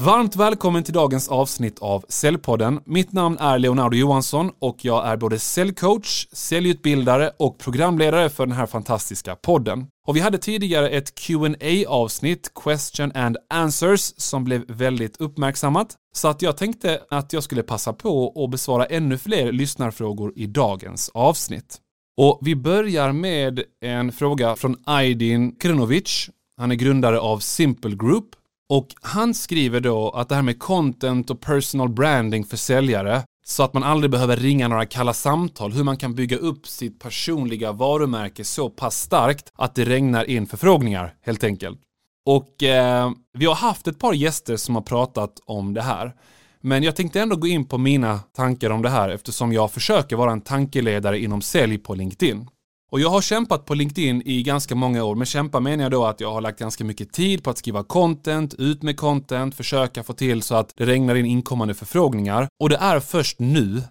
Varmt välkommen till dagens avsnitt av Säljpodden. Mitt namn är Leonardo Johansson och jag är både säljcoach, säljutbildare och programledare för den här fantastiska podden. Och vi hade tidigare ett qa avsnitt Question and Answers, som blev väldigt uppmärksammat. Så att jag tänkte att jag skulle passa på att besvara ännu fler lyssnarfrågor i dagens avsnitt. Och vi börjar med en fråga från Aydin Krinovic. Han är grundare av Simple Group och han skriver då att det här med content och personal branding för säljare så att man aldrig behöver ringa några kalla samtal, hur man kan bygga upp sitt personliga varumärke så pass starkt att det regnar in förfrågningar helt enkelt. Och eh, vi har haft ett par gäster som har pratat om det här. Men jag tänkte ändå gå in på mina tankar om det här eftersom jag försöker vara en tankeledare inom sälj på LinkedIn. Och jag har kämpat på LinkedIn i ganska många år, men kämpa menar jag då att jag har lagt ganska mycket tid på att skriva content, ut med content, försöka få till så att det regnar in inkommande förfrågningar. Och det är först nu,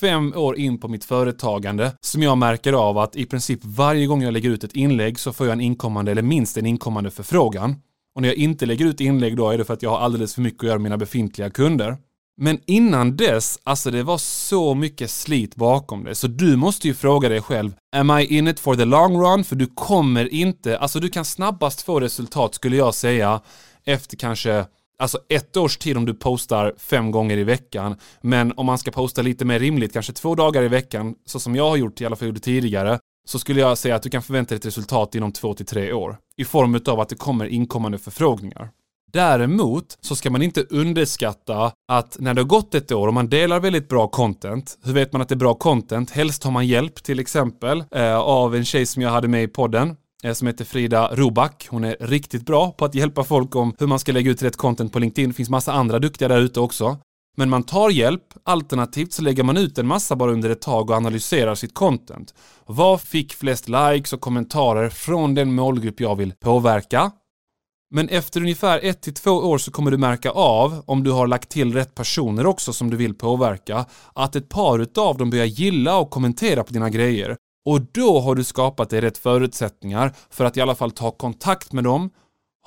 fem år in på mitt företagande, som jag märker av att i princip varje gång jag lägger ut ett inlägg så får jag en inkommande eller minst en inkommande förfrågan. Och när jag inte lägger ut inlägg då är det för att jag har alldeles för mycket att göra med mina befintliga kunder. Men innan dess, alltså det var så mycket slit bakom det. Så du måste ju fråga dig själv, am I in it for the long run? För du kommer inte, alltså du kan snabbast få resultat skulle jag säga efter kanske Alltså ett års tid om du postar fem gånger i veckan. Men om man ska posta lite mer rimligt, kanske två dagar i veckan, så som jag har gjort, i alla fall gjorde tidigare, så skulle jag säga att du kan förvänta dig ett resultat inom två till tre år. I form av att det kommer inkommande förfrågningar. Däremot så ska man inte underskatta att när det har gått ett år och man delar väldigt bra content, hur vet man att det är bra content? Helst har man hjälp till exempel eh, av en tjej som jag hade med i podden eh, som heter Frida Roback. Hon är riktigt bra på att hjälpa folk om hur man ska lägga ut rätt content på LinkedIn. Det finns massa andra duktiga där ute också. Men man tar hjälp, alternativt så lägger man ut en massa bara under ett tag och analyserar sitt content. Vad fick flest likes och kommentarer från den målgrupp jag vill påverka? Men efter ungefär ett till två år så kommer du märka av, om du har lagt till rätt personer också som du vill påverka, att ett par utav dem börjar gilla och kommentera på dina grejer. Och då har du skapat dig rätt förutsättningar för att i alla fall ta kontakt med dem,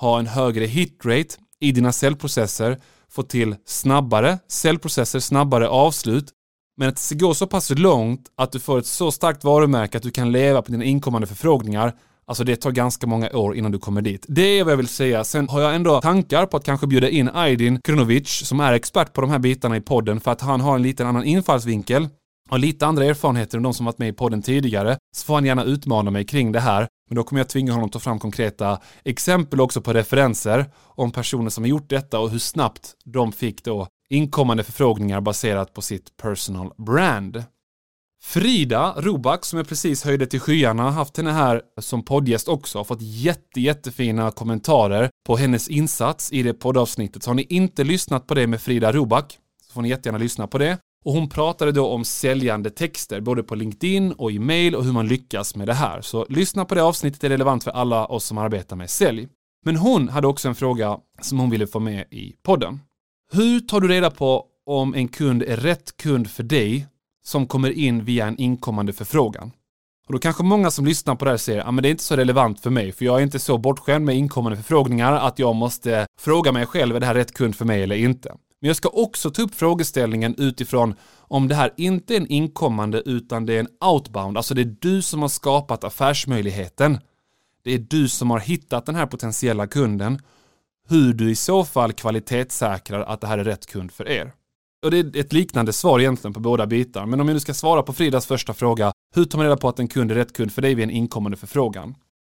ha en högre hitrate i dina säljprocesser, få till snabbare säljprocesser, snabbare avslut, men att det går så pass långt att du får ett så starkt varumärke att du kan leva på dina inkommande förfrågningar Alltså det tar ganska många år innan du kommer dit. Det är vad jag vill säga. Sen har jag ändå tankar på att kanske bjuda in Aydin Krunovic som är expert på de här bitarna i podden för att han har en liten annan infallsvinkel har lite andra erfarenheter än de som varit med i podden tidigare, så får han gärna utmana mig kring det här. Men då kommer jag tvinga honom att ta fram konkreta exempel också på referenser om personer som har gjort detta och hur snabbt de fick då inkommande förfrågningar baserat på sitt personal brand. Frida Roback som jag precis höjde till skyarna, haft henne här som poddgäst också, har fått jätte, jättefina kommentarer på hennes insats i det poddavsnittet. Så har ni inte lyssnat på det med Frida Roback så får ni jättegärna lyssna på det. Och hon pratade då om säljande texter, både på LinkedIn och i mail och hur man lyckas med det här. Så lyssna på det avsnittet, det är relevant för alla oss som arbetar med sälj. Men hon hade också en fråga som hon ville få med i podden. Hur tar du reda på om en kund är rätt kund för dig som kommer in via en inkommande förfrågan. Och då kanske många som lyssnar på det här säger, ja men det är inte så relevant för mig, för jag är inte så bortskämd med inkommande förfrågningar att jag måste fråga mig själv, är det här rätt kund för mig eller inte? Men jag ska också ta upp frågeställningen utifrån om det här inte är en inkommande utan det är en outbound, alltså det är du som har skapat affärsmöjligheten. Det är du som har hittat den här potentiella kunden, hur du i så fall kvalitetssäkrar att det här är rätt kund för er. Och det är ett liknande svar egentligen på båda bitar. Men om jag nu ska svara på Fridas första fråga, hur tar man reda på att en kund är rätt kund för dig vid en inkommande förfrågan?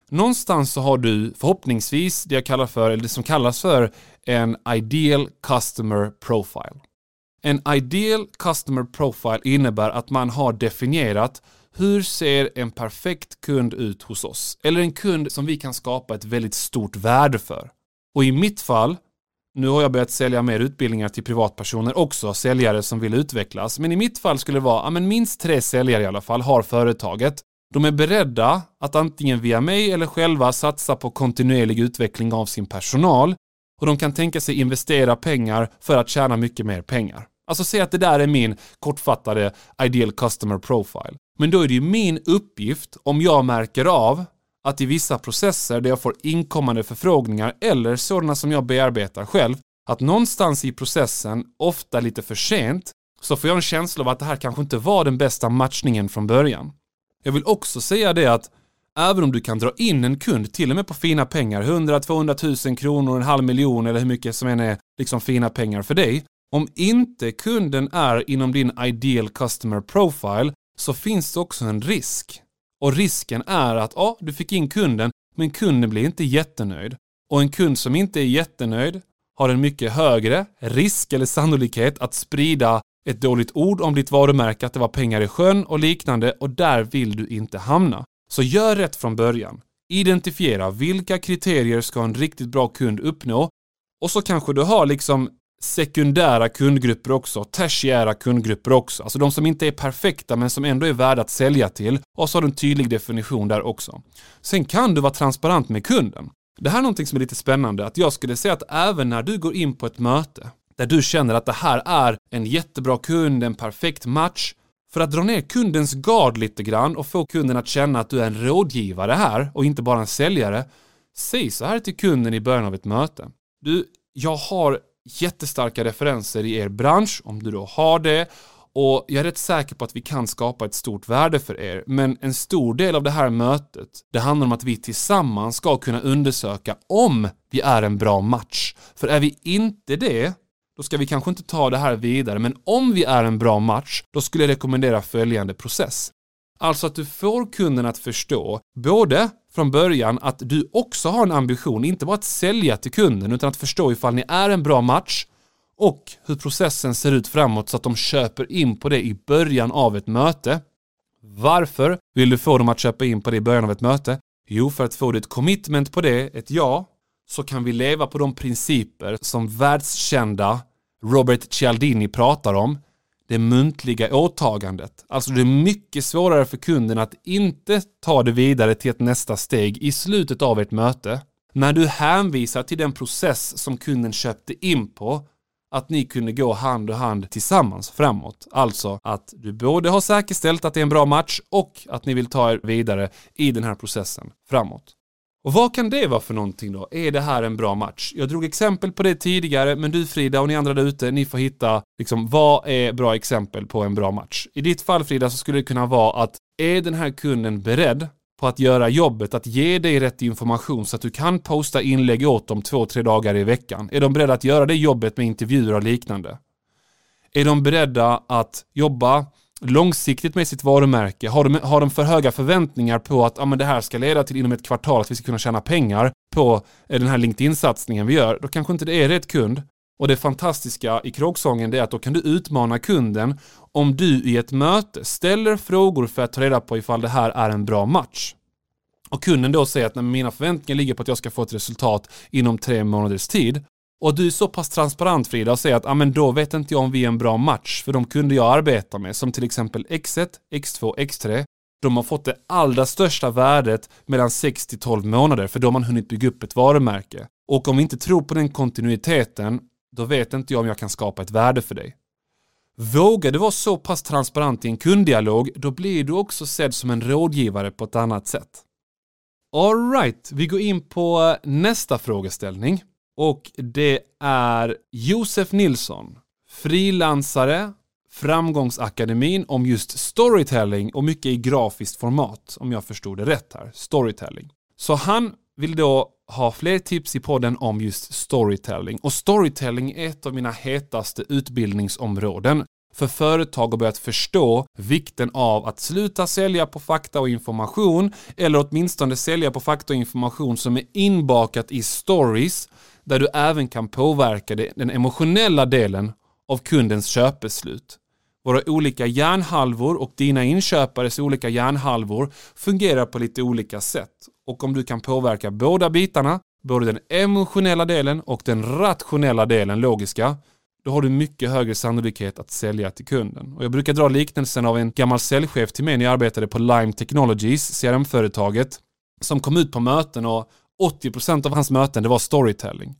Någonstans så har du förhoppningsvis det jag kallar för, eller det som kallas för en ideal customer profile. En ideal customer profile innebär att man har definierat hur ser en perfekt kund ut hos oss? Eller en kund som vi kan skapa ett väldigt stort värde för. Och i mitt fall nu har jag börjat sälja mer utbildningar till privatpersoner också, säljare som vill utvecklas. Men i mitt fall skulle det vara, ja, men minst tre säljare i alla fall har företaget. De är beredda att antingen via mig eller själva satsa på kontinuerlig utveckling av sin personal och de kan tänka sig investera pengar för att tjäna mycket mer pengar. Alltså säg att det där är min kortfattade ideal customer profile. Men då är det ju min uppgift, om jag märker av att i vissa processer där jag får inkommande förfrågningar eller sådana som jag bearbetar själv att någonstans i processen, ofta lite för sent, så får jag en känsla av att det här kanske inte var den bästa matchningen från början. Jag vill också säga det att även om du kan dra in en kund, till och med på fina pengar, 100-200 000 kronor, en halv miljon eller hur mycket som än är liksom fina pengar för dig. Om inte kunden är inom din ideal customer profile så finns det också en risk. Och risken är att ja, du fick in kunden, men kunden blir inte jättenöjd. Och en kund som inte är jättenöjd har en mycket högre risk eller sannolikhet att sprida ett dåligt ord om ditt varumärke, att det var pengar i sjön och liknande och där vill du inte hamna. Så gör rätt från början. Identifiera vilka kriterier ska en riktigt bra kund uppnå och så kanske du har liksom sekundära kundgrupper också, tertiära kundgrupper också. Alltså de som inte är perfekta men som ändå är värda att sälja till. Och så har du en tydlig definition där också. Sen kan du vara transparent med kunden. Det här är någonting som är lite spännande, att jag skulle säga att även när du går in på ett möte där du känner att det här är en jättebra kund, en perfekt match, för att dra ner kundens gard lite grann och få kunden att känna att du är en rådgivare här och inte bara en säljare, säg så här till kunden i början av ett möte. Du, jag har jättestarka referenser i er bransch, om du då har det, och jag är rätt säker på att vi kan skapa ett stort värde för er. Men en stor del av det här mötet, det handlar om att vi tillsammans ska kunna undersöka om vi är en bra match. För är vi inte det, då ska vi kanske inte ta det här vidare. Men om vi är en bra match, då skulle jag rekommendera följande process. Alltså att du får kunden att förstå, både från början att du också har en ambition, inte bara att sälja till kunden, utan att förstå ifall ni är en bra match och hur processen ser ut framåt så att de köper in på det i början av ett möte. Varför vill du få dem att köpa in på det i början av ett möte? Jo, för att få du ett commitment på det, ett ja, så kan vi leva på de principer som världskända Robert Cialdini pratar om. Det muntliga åtagandet. Alltså det är mycket svårare för kunden att inte ta det vidare till ett nästa steg i slutet av ett möte. När du hänvisar till den process som kunden köpte in på att ni kunde gå hand i hand tillsammans framåt. Alltså att du både har säkerställt att det är en bra match och att ni vill ta er vidare i den här processen framåt. Och vad kan det vara för någonting då? Är det här en bra match? Jag drog exempel på det tidigare, men du Frida och ni andra där ute, ni får hitta liksom vad är bra exempel på en bra match? I ditt fall Frida så skulle det kunna vara att är den här kunden beredd på att göra jobbet, att ge dig rätt information så att du kan posta inlägg åt dem två, tre dagar i veckan? Är de beredda att göra det jobbet med intervjuer och liknande? Är de beredda att jobba långsiktigt med sitt varumärke? Har de, har de för höga förväntningar på att ah, men det här ska leda till inom ett kvartal att vi ska kunna tjäna pengar på eh, den här LinkedIn-satsningen vi gör? Då kanske inte det är rätt kund. Och det fantastiska i kråksången är att då kan du utmana kunden om du i ett möte ställer frågor för att ta reda på ifall det här är en bra match. Och kunden då säger att mina förväntningar ligger på att jag ska få ett resultat inom tre månaders tid och du är så pass transparent Frida och säger att ah, men då vet inte jag om vi är en bra match för de kunder jag arbetar med som till exempel X1, X2, X3 de har fått det allra största värdet mellan 6 till 12 månader för då har man hunnit bygga upp ett varumärke. Och om vi inte tror på den kontinuiteten då vet inte jag om jag kan skapa ett värde för dig. Vågar du vara så pass transparent i en kunddialog, då blir du också sedd som en rådgivare på ett annat sätt. Alright, vi går in på eh, nästa frågeställning. Och det är Josef Nilsson, frilansare, Framgångsakademin om just storytelling och mycket i grafiskt format, om jag förstod det rätt här. Storytelling. Så han vill då ha fler tips i podden om just storytelling. Och storytelling är ett av mina hetaste utbildningsområden för företag har börjat förstå vikten av att sluta sälja på fakta och information eller åtminstone sälja på fakta och information som är inbakat i stories där du även kan påverka den emotionella delen av kundens köpbeslut. Våra olika hjärnhalvor och dina inköpares olika hjärnhalvor fungerar på lite olika sätt. Och om du kan påverka båda bitarna, både den emotionella delen och den rationella delen, logiska, då har du mycket högre sannolikhet att sälja till kunden. Och jag brukar dra liknelsen av en gammal säljchef till mig när jag arbetade på Lime Technologies, CRM-företaget, som kom ut på möten och 80% av hans möten det var storytelling.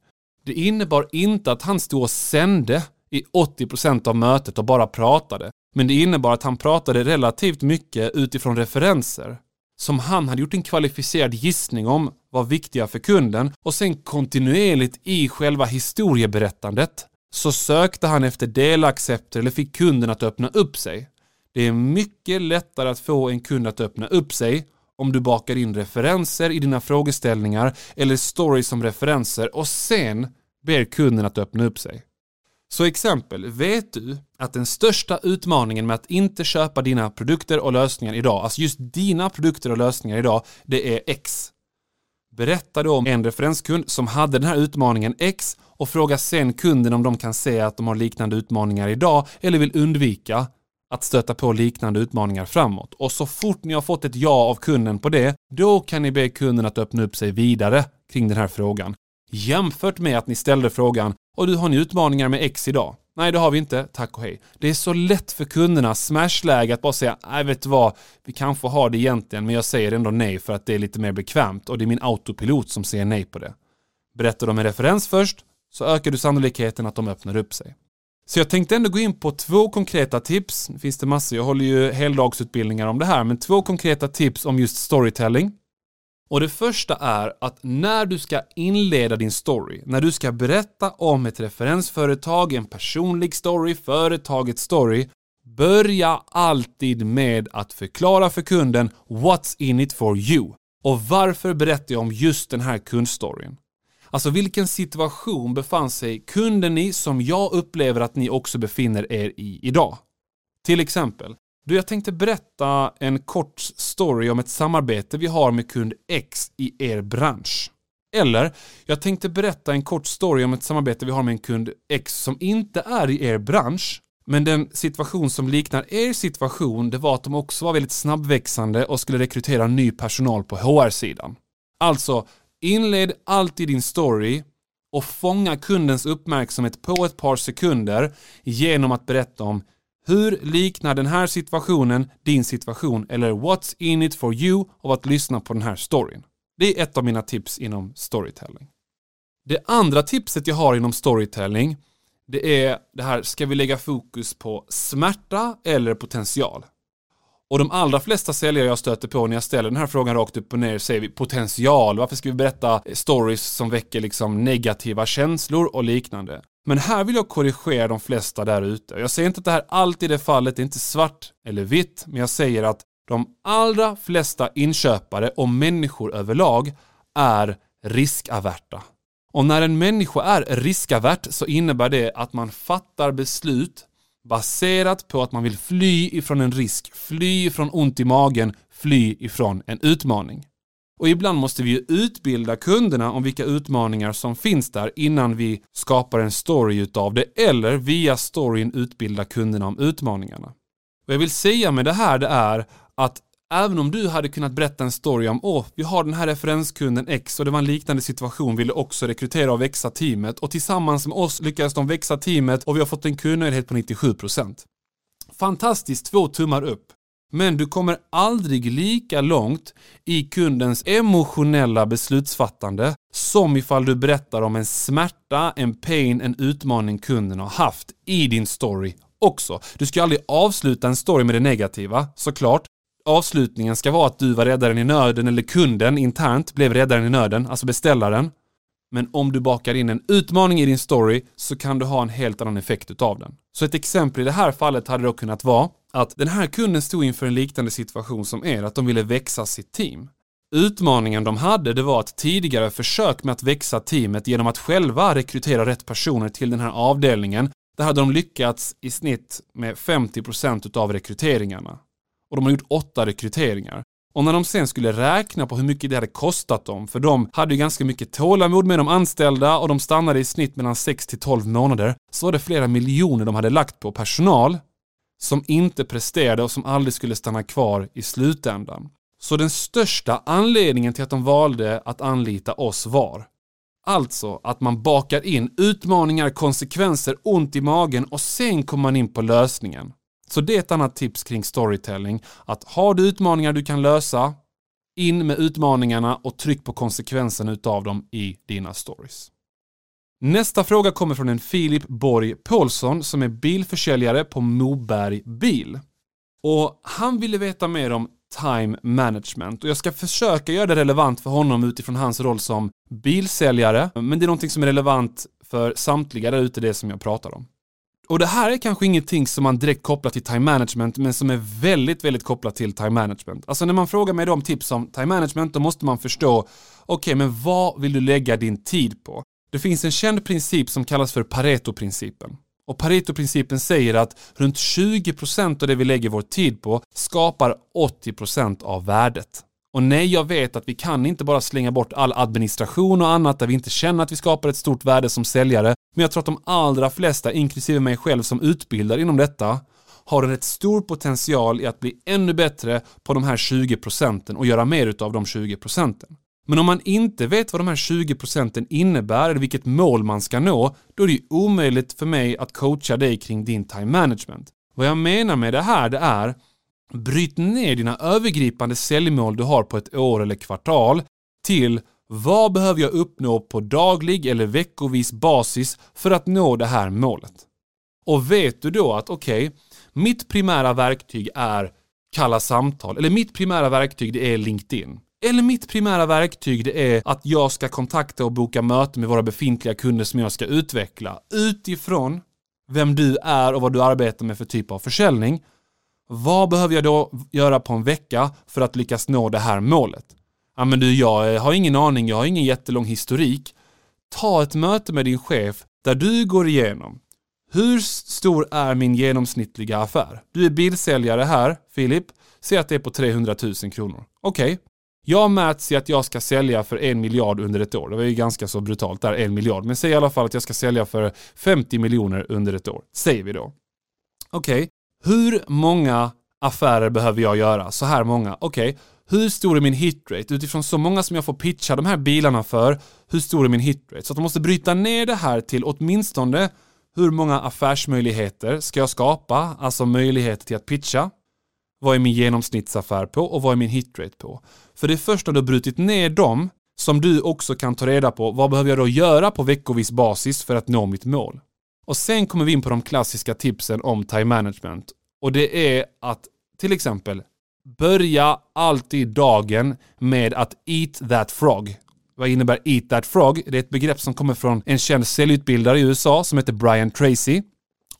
Det innebar inte att han stod och sände i 80% av mötet och bara pratade. Men det innebar att han pratade relativt mycket utifrån referenser. som han hade gjort en kvalificerad gissning om var viktiga för kunden och sen kontinuerligt i själva historieberättandet så sökte han efter delaccepter eller fick kunden att öppna upp sig. Det är mycket lättare att få en kund att öppna upp sig om du bakar in referenser i dina frågeställningar eller stories som referenser och sen ber kunden att öppna upp sig. Så exempel, vet du att den största utmaningen med att inte köpa dina produkter och lösningar idag, alltså just dina produkter och lösningar idag, det är X. Berätta då om en referenskund som hade den här utmaningen X och fråga sen kunden om de kan se att de har liknande utmaningar idag eller vill undvika att stöta på liknande utmaningar framåt. Och så fort ni har fått ett ja av kunden på det, då kan ni be kunden att öppna upp sig vidare kring den här frågan. Jämfört med att ni ställde frågan och du har ni utmaningar med X idag? Nej, det har vi inte. Tack och hej. Det är så lätt för kunderna, smashläge, att bara säga nej, vet du vad, vi kanske har det egentligen, men jag säger ändå nej för att det är lite mer bekvämt och det är min autopilot som säger nej på det. Berättar de en referens först så ökar du sannolikheten att de öppnar upp sig. Så jag tänkte ändå gå in på två konkreta tips. Det finns det massor, jag håller ju heldagsutbildningar om det här, men två konkreta tips om just storytelling. Och det första är att när du ska inleda din story, när du ska berätta om ett referensföretag, en personlig story, företagets story, börja alltid med att förklara för kunden What's in it for you? Och varför berättar jag om just den här kundstoryn? Alltså vilken situation befann sig kunden i som jag upplever att ni också befinner er i idag? Till exempel, du, jag tänkte berätta en kort story om ett samarbete vi har med kund X i er bransch. Eller, jag tänkte berätta en kort story om ett samarbete vi har med en kund X som inte är i er bransch, men den situation som liknar er situation, det var att de också var väldigt snabbväxande och skulle rekrytera ny personal på HR-sidan. Alltså, inled alltid din story och fånga kundens uppmärksamhet på ett par sekunder genom att berätta om hur liknar den här situationen din situation eller what's in it for you av att lyssna på den här storyn? Det är ett av mina tips inom storytelling. Det andra tipset jag har inom storytelling det är det här, ska vi lägga fokus på smärta eller potential? Och de allra flesta säljare jag stöter på när jag ställer den här frågan rakt upp och ner säger vi potential. Varför ska vi berätta stories som väcker liksom negativa känslor och liknande? Men här vill jag korrigera de flesta där ute. Jag säger inte att det här alltid är fallet, det är inte svart eller vitt, men jag säger att de allra flesta inköpare och människor överlag är riskaverta. Och när en människa är riskavert så innebär det att man fattar beslut baserat på att man vill fly ifrån en risk, fly ifrån ont i magen, fly ifrån en utmaning. Och ibland måste vi ju utbilda kunderna om vilka utmaningar som finns där innan vi skapar en story utav det eller via storyn utbilda kunderna om utmaningarna. Vad jag vill säga med det här det är att även om du hade kunnat berätta en story om åh, vi har den här referenskunden X och det var en liknande situation, ville också rekrytera och växa teamet och tillsammans med oss lyckades de växa teamet och vi har fått en kundnöjdhet på 97%. Fantastiskt, två tummar upp. Men du kommer aldrig lika långt i kundens emotionella beslutsfattande som ifall du berättar om en smärta, en pain, en utmaning kunden har haft i din story också. Du ska aldrig avsluta en story med det negativa, såklart. Avslutningen ska vara att du var räddaren i nöden eller kunden internt blev räddaren i nöden, alltså beställaren. Men om du bakar in en utmaning i din story så kan du ha en helt annan effekt utav den. Så ett exempel i det här fallet hade då kunnat vara att den här kunden stod inför en liknande situation som er, att de ville växa sitt team. Utmaningen de hade det var ett tidigare försök med att växa teamet genom att själva rekrytera rätt personer till den här avdelningen. Där hade de lyckats i snitt med 50% utav rekryteringarna. Och de har gjort åtta rekryteringar. Och när de sen skulle räkna på hur mycket det hade kostat dem, för de hade ju ganska mycket tålamod med de anställda och de stannade i snitt mellan 6 till 12 månader, så var det flera miljoner de hade lagt på personal som inte presterade och som aldrig skulle stanna kvar i slutändan. Så den största anledningen till att de valde att anlita oss var Alltså att man bakar in utmaningar, konsekvenser, ont i magen och sen kommer man in på lösningen. Så det är ett annat tips kring storytelling. Att har du utmaningar du kan lösa, in med utmaningarna och tryck på konsekvenserna utav dem i dina stories. Nästa fråga kommer från en Filip Borg Paulsson som är bilförsäljare på Moberg Bil. Och han ville veta mer om time management. Och jag ska försöka göra det relevant för honom utifrån hans roll som bilsäljare, men det är någonting som är relevant för samtliga där ute, det som jag pratar om. Och det här är kanske ingenting som man direkt kopplar till time management, men som är väldigt, väldigt kopplat till time management. Alltså när man frågar mig om tips om time management, då måste man förstå, okej, okay, men vad vill du lägga din tid på? Det finns en känd princip som kallas för Pareto-principen. Och Pareto-principen säger att runt 20% av det vi lägger vår tid på skapar 80% av värdet. Och nej, jag vet att vi kan inte bara slänga bort all administration och annat där vi inte känner att vi skapar ett stort värde som säljare. Men jag tror att de allra flesta, inklusive mig själv som utbildar inom detta, har en rätt stor potential i att bli ännu bättre på de här 20 procenten och göra mer utav de 20 procenten. Men om man inte vet vad de här 20 procenten innebär eller vilket mål man ska nå, då är det ju omöjligt för mig att coacha dig kring din time management. Vad jag menar med det här, det är Bryt ner dina övergripande säljmål du har på ett år eller kvartal till vad behöver jag uppnå på daglig eller veckovis basis för att nå det här målet? Och vet du då att okej, okay, mitt primära verktyg är kalla samtal eller mitt primära verktyg det är LinkedIn. Eller mitt primära verktyg det är att jag ska kontakta och boka möte med våra befintliga kunder som jag ska utveckla utifrån vem du är och vad du arbetar med för typ av försäljning vad behöver jag då göra på en vecka för att lyckas nå det här målet? Ja men du, jag eh, har ingen aning, jag har ingen jättelång historik. Ta ett möte med din chef där du går igenom hur stor är min genomsnittliga affär? Du är bilsäljare här, Filip. Säg att det är på 300 000 kronor. Okej. Okay. Jag mäts i att jag ska sälja för en miljard under ett år. Det var ju ganska så brutalt där, en miljard. Men säg i alla fall att jag ska sälja för 50 miljoner under ett år. Säger vi då. Okej, okay. Hur många affärer behöver jag göra? Så här många. Okej, okay. hur stor är min hitrate? Utifrån så många som jag får pitcha de här bilarna för, hur stor är min hitrate? Så att de måste bryta ner det här till åtminstone hur många affärsmöjligheter ska jag skapa? Alltså möjligheter till att pitcha. Vad är min genomsnittsaffär på och vad är min hitrate på? För det är först när du har brutit ner dem som du också kan ta reda på vad behöver jag då göra på veckovis basis för att nå mitt mål. Och sen kommer vi in på de klassiska tipsen om time management. Och det är att till exempel börja alltid dagen med att eat that frog. Vad innebär eat that frog? Det är ett begrepp som kommer från en känd säljutbildare i USA som heter Brian Tracy.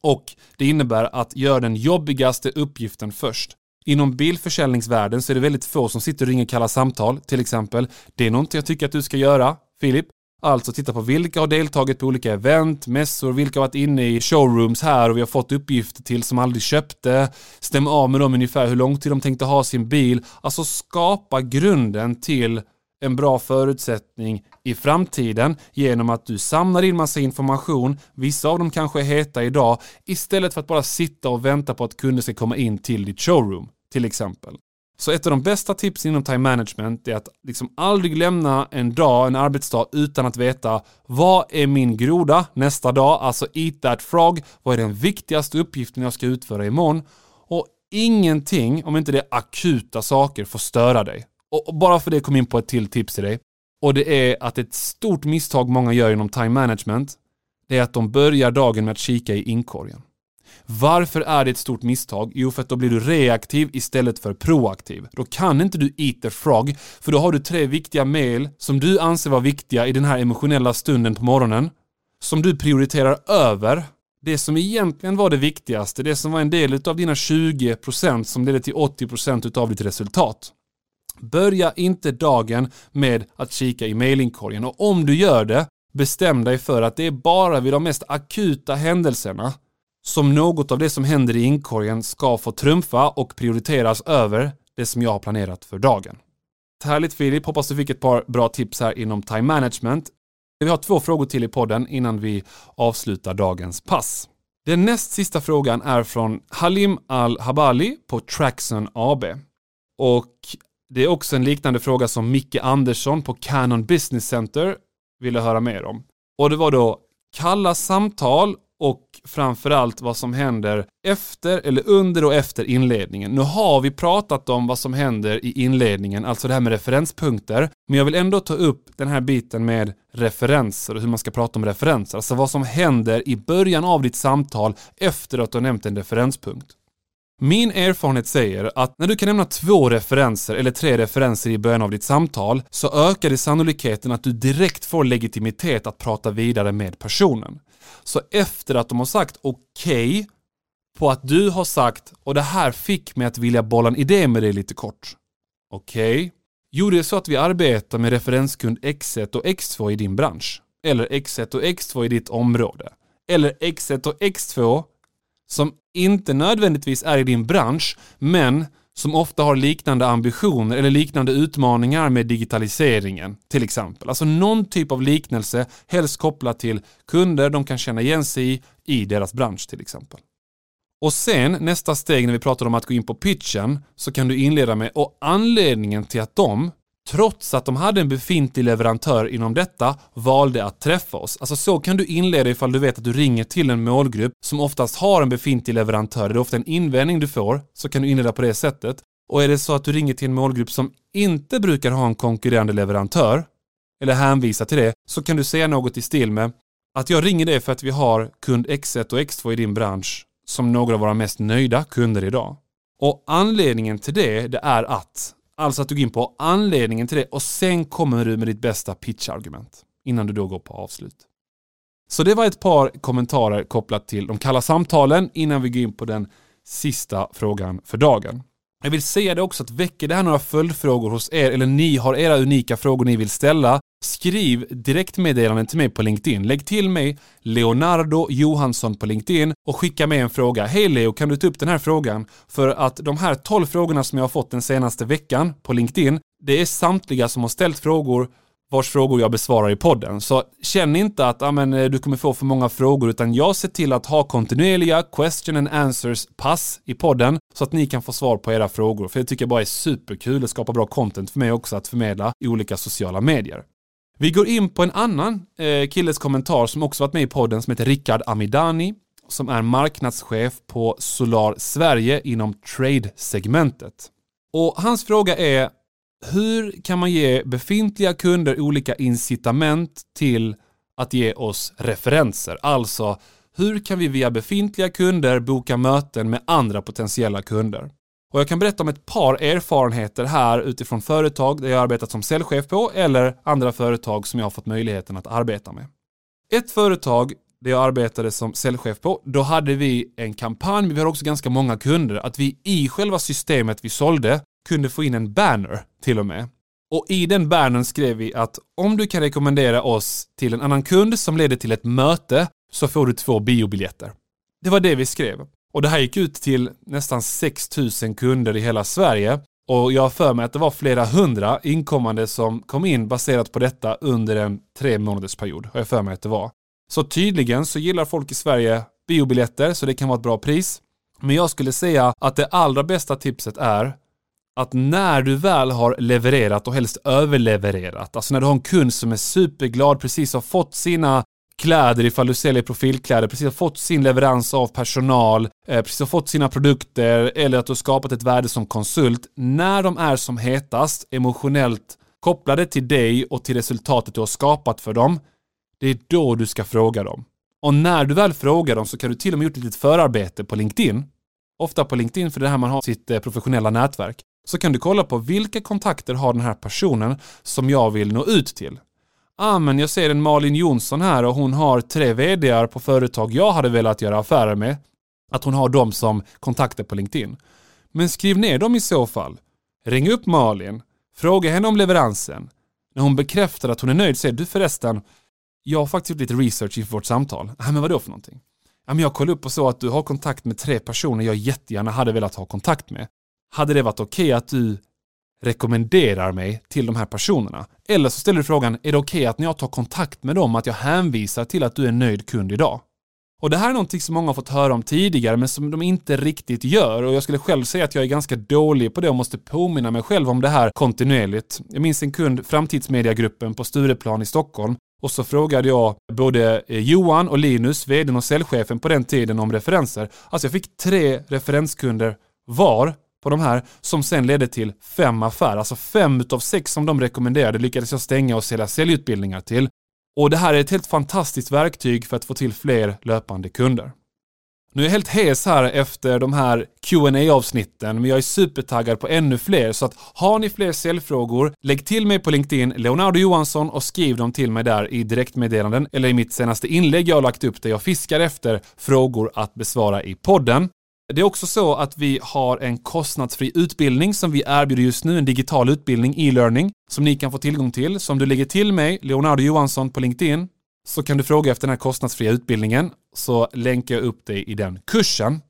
Och det innebär att göra den jobbigaste uppgiften först. Inom bilförsäljningsvärlden så är det väldigt få som sitter och ringer kalla samtal, till exempel. Det är något jag tycker att du ska göra, Filip. Alltså titta på vilka har deltagit på olika event, mässor, vilka har varit inne i showrooms här och vi har fått uppgifter till som aldrig köpte. Stäm av med dem ungefär hur lång tid de tänkte ha sin bil. Alltså skapa grunden till en bra förutsättning i framtiden genom att du samlar in massa information, vissa av dem kanske är heta idag, istället för att bara sitta och vänta på att kunder ska komma in till ditt showroom, till exempel. Så ett av de bästa tipsen inom time management är att liksom aldrig lämna en dag, en arbetsdag utan att veta vad är min groda nästa dag, alltså eat that frog, vad är den viktigaste uppgiften jag ska utföra imorgon och ingenting, om inte det är akuta saker, får störa dig. Och bara för det kom in på ett till tips till dig. Och det är att ett stort misstag många gör inom time management, det är att de börjar dagen med att kika i inkorgen. Varför är det ett stort misstag? Jo, för att då blir du reaktiv istället för proaktiv. Då kan inte du eat the frog, för då har du tre viktiga mail som du anser vara viktiga i den här emotionella stunden på morgonen, som du prioriterar över det som egentligen var det viktigaste, det som var en del av dina 20% som ledde till 80% av ditt resultat. Börja inte dagen med att kika i mailinkorgen och om du gör det, bestäm dig för att det är bara vid de mest akuta händelserna som något av det som händer i inkorgen ska få trumfa och prioriteras över det som jag har planerat för dagen. Härligt Filip, hoppas du fick ett par bra tips här inom time management. Vi har två frågor till i podden innan vi avslutar dagens pass. Den näst sista frågan är från Halim Al-Habali på Traxon AB. Och det är också en liknande fråga som Micke Andersson på Canon Business Center ville höra mer om. Och det var då kalla samtal och framförallt vad som händer efter eller under och efter inledningen. Nu har vi pratat om vad som händer i inledningen, alltså det här med referenspunkter, men jag vill ändå ta upp den här biten med referenser och hur man ska prata om referenser, alltså vad som händer i början av ditt samtal efter att du har nämnt en referenspunkt. Min erfarenhet säger att när du kan nämna två referenser eller tre referenser i början av ditt samtal så ökar det sannolikheten att du direkt får legitimitet att prata vidare med personen. Så efter att de har sagt okej okay, på att du har sagt och det här fick mig att vilja bolla en idé med dig lite kort. Okej? Okay. Jo, det är så att vi arbetar med referenskund X1 och X2 i din bransch. Eller X1 och X2 i ditt område. Eller X1 och X2 som inte nödvändigtvis är i din bransch, men som ofta har liknande ambitioner eller liknande utmaningar med digitaliseringen till exempel. Alltså någon typ av liknelse, helst kopplat till kunder de kan känna igen sig i, i deras bransch till exempel. Och sen nästa steg när vi pratar om att gå in på pitchen så kan du inleda med och anledningen till att de trots att de hade en befintlig leverantör inom detta, valde att träffa oss. Alltså så kan du inleda ifall du vet att du ringer till en målgrupp som oftast har en befintlig leverantör. Det är ofta en invändning du får, så kan du inleda på det sättet. Och är det så att du ringer till en målgrupp som inte brukar ha en konkurrerande leverantör, eller hänvisa till det, så kan du säga något i stil med att jag ringer dig för att vi har kund X1 och X2 i din bransch som några av våra mest nöjda kunder idag. Och anledningen till det, det är att Alltså att du går in på anledningen till det och sen kommer du med ditt bästa pitchargument innan du då går på avslut. Så det var ett par kommentarer kopplat till de kalla samtalen innan vi går in på den sista frågan för dagen. Jag vill säga det också att väcker det här några följdfrågor hos er eller ni har era unika frågor ni vill ställa Skriv direktmeddelanden till mig på LinkedIn. Lägg till mig Leonardo Johansson på LinkedIn och skicka med en fråga. Hej Leo, kan du ta upp den här frågan? För att de här 12 frågorna som jag har fått den senaste veckan på LinkedIn, det är samtliga som har ställt frågor vars frågor jag besvarar i podden. Så känn inte att amen, eh, du kommer få för många frågor utan jag ser till att ha kontinuerliga question and answers pass i podden så att ni kan få svar på era frågor. För det tycker jag bara är superkul och skapar bra content för mig också att förmedla i olika sociala medier. Vi går in på en annan eh, killes kommentar som också varit med i podden som heter Rickard Amidani som är marknadschef på Solar Sverige inom trade-segmentet. Och hans fråga är hur kan man ge befintliga kunder olika incitament till att ge oss referenser? Alltså, hur kan vi via befintliga kunder boka möten med andra potentiella kunder? Och jag kan berätta om ett par erfarenheter här utifrån företag där jag arbetat som säljchef på eller andra företag som jag har fått möjligheten att arbeta med. Ett företag där jag arbetade som säljchef på, då hade vi en kampanj, men vi hade också ganska många kunder, att vi i själva systemet vi sålde kunde få in en banner till och med. Och i den bannern skrev vi att om du kan rekommendera oss till en annan kund som leder till ett möte så får du två biobiljetter. Det var det vi skrev. Och det här gick ut till nästan 6 000 kunder i hela Sverige. Och jag har för mig att det var flera hundra inkommande som kom in baserat på detta under en tre månaders period. Har jag för mig att det var. Så tydligen så gillar folk i Sverige biobiljetter så det kan vara ett bra pris. Men jag skulle säga att det allra bästa tipset är att när du väl har levererat och helst överlevererat, alltså när du har en kund som är superglad, precis har fått sina kläder ifall du säljer profilkläder, precis har fått sin leverans av personal, eh, precis har fått sina produkter eller att du har skapat ett värde som konsult. När de är som hetast, emotionellt kopplade till dig och till resultatet du har skapat för dem, det är då du ska fråga dem. Och när du väl frågar dem så kan du till och med gjort ett litet förarbete på LinkedIn. Ofta på LinkedIn, för det är här man har sitt eh, professionella nätverk. Så kan du kolla på vilka kontakter har den här personen som jag vill nå ut till ah, men jag ser en Malin Jonsson här och hon har tre vdar på företag jag hade velat göra affärer med. Att hon har dem som kontakter på LinkedIn. Men skriv ner dem i så fall. Ring upp Malin. Fråga henne om leveransen. När hon bekräftar att hon är nöjd säger du förresten, jag har faktiskt gjort lite research inför vårt samtal. Ah, men vadå för någonting? Ja, men jag kollade upp och såg att du har kontakt med tre personer jag jättegärna hade velat ha kontakt med. Hade det varit okej okay att du rekommenderar mig till de här personerna? Eller så ställer du frågan, är det okej okay att när jag tar kontakt med dem att jag hänvisar till att du är nöjd kund idag? Och det här är någonting som många har fått höra om tidigare men som de inte riktigt gör och jag skulle själv säga att jag är ganska dålig på det och måste påminna mig själv om det här kontinuerligt. Jag minns en kund, Framtidsmediagruppen på Stureplan i Stockholm och så frågade jag både eh, Johan och Linus, vdn och säljchefen på den tiden om referenser. Alltså jag fick tre referenskunder var på de här som sen ledde till fem affärer. Alltså fem utav sex som de rekommenderade lyckades jag stänga och sälja säljutbildningar till. Och det här är ett helt fantastiskt verktyg för att få till fler löpande kunder. Nu är jag helt hes här efter de här qa avsnitten men jag är supertaggad på ännu fler, så att har ni fler säljfrågor, lägg till mig på LinkedIn, Leonardo Johansson, och skriv dem till mig där i direktmeddelanden eller i mitt senaste inlägg jag har lagt upp där jag fiskar efter frågor att besvara i podden. Det är också så att vi har en kostnadsfri utbildning som vi erbjuder just nu, en digital utbildning, e-learning, som ni kan få tillgång till. Så om du lägger till mig, Leonardo Johansson på LinkedIn, så kan du fråga efter den här kostnadsfria utbildningen, så länkar jag upp dig i den kursen.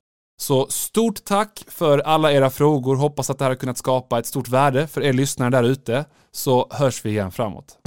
Så stort tack för alla era frågor. Hoppas att det här har kunnat skapa ett stort värde för er lyssnare där ute. Så hörs vi igen framåt.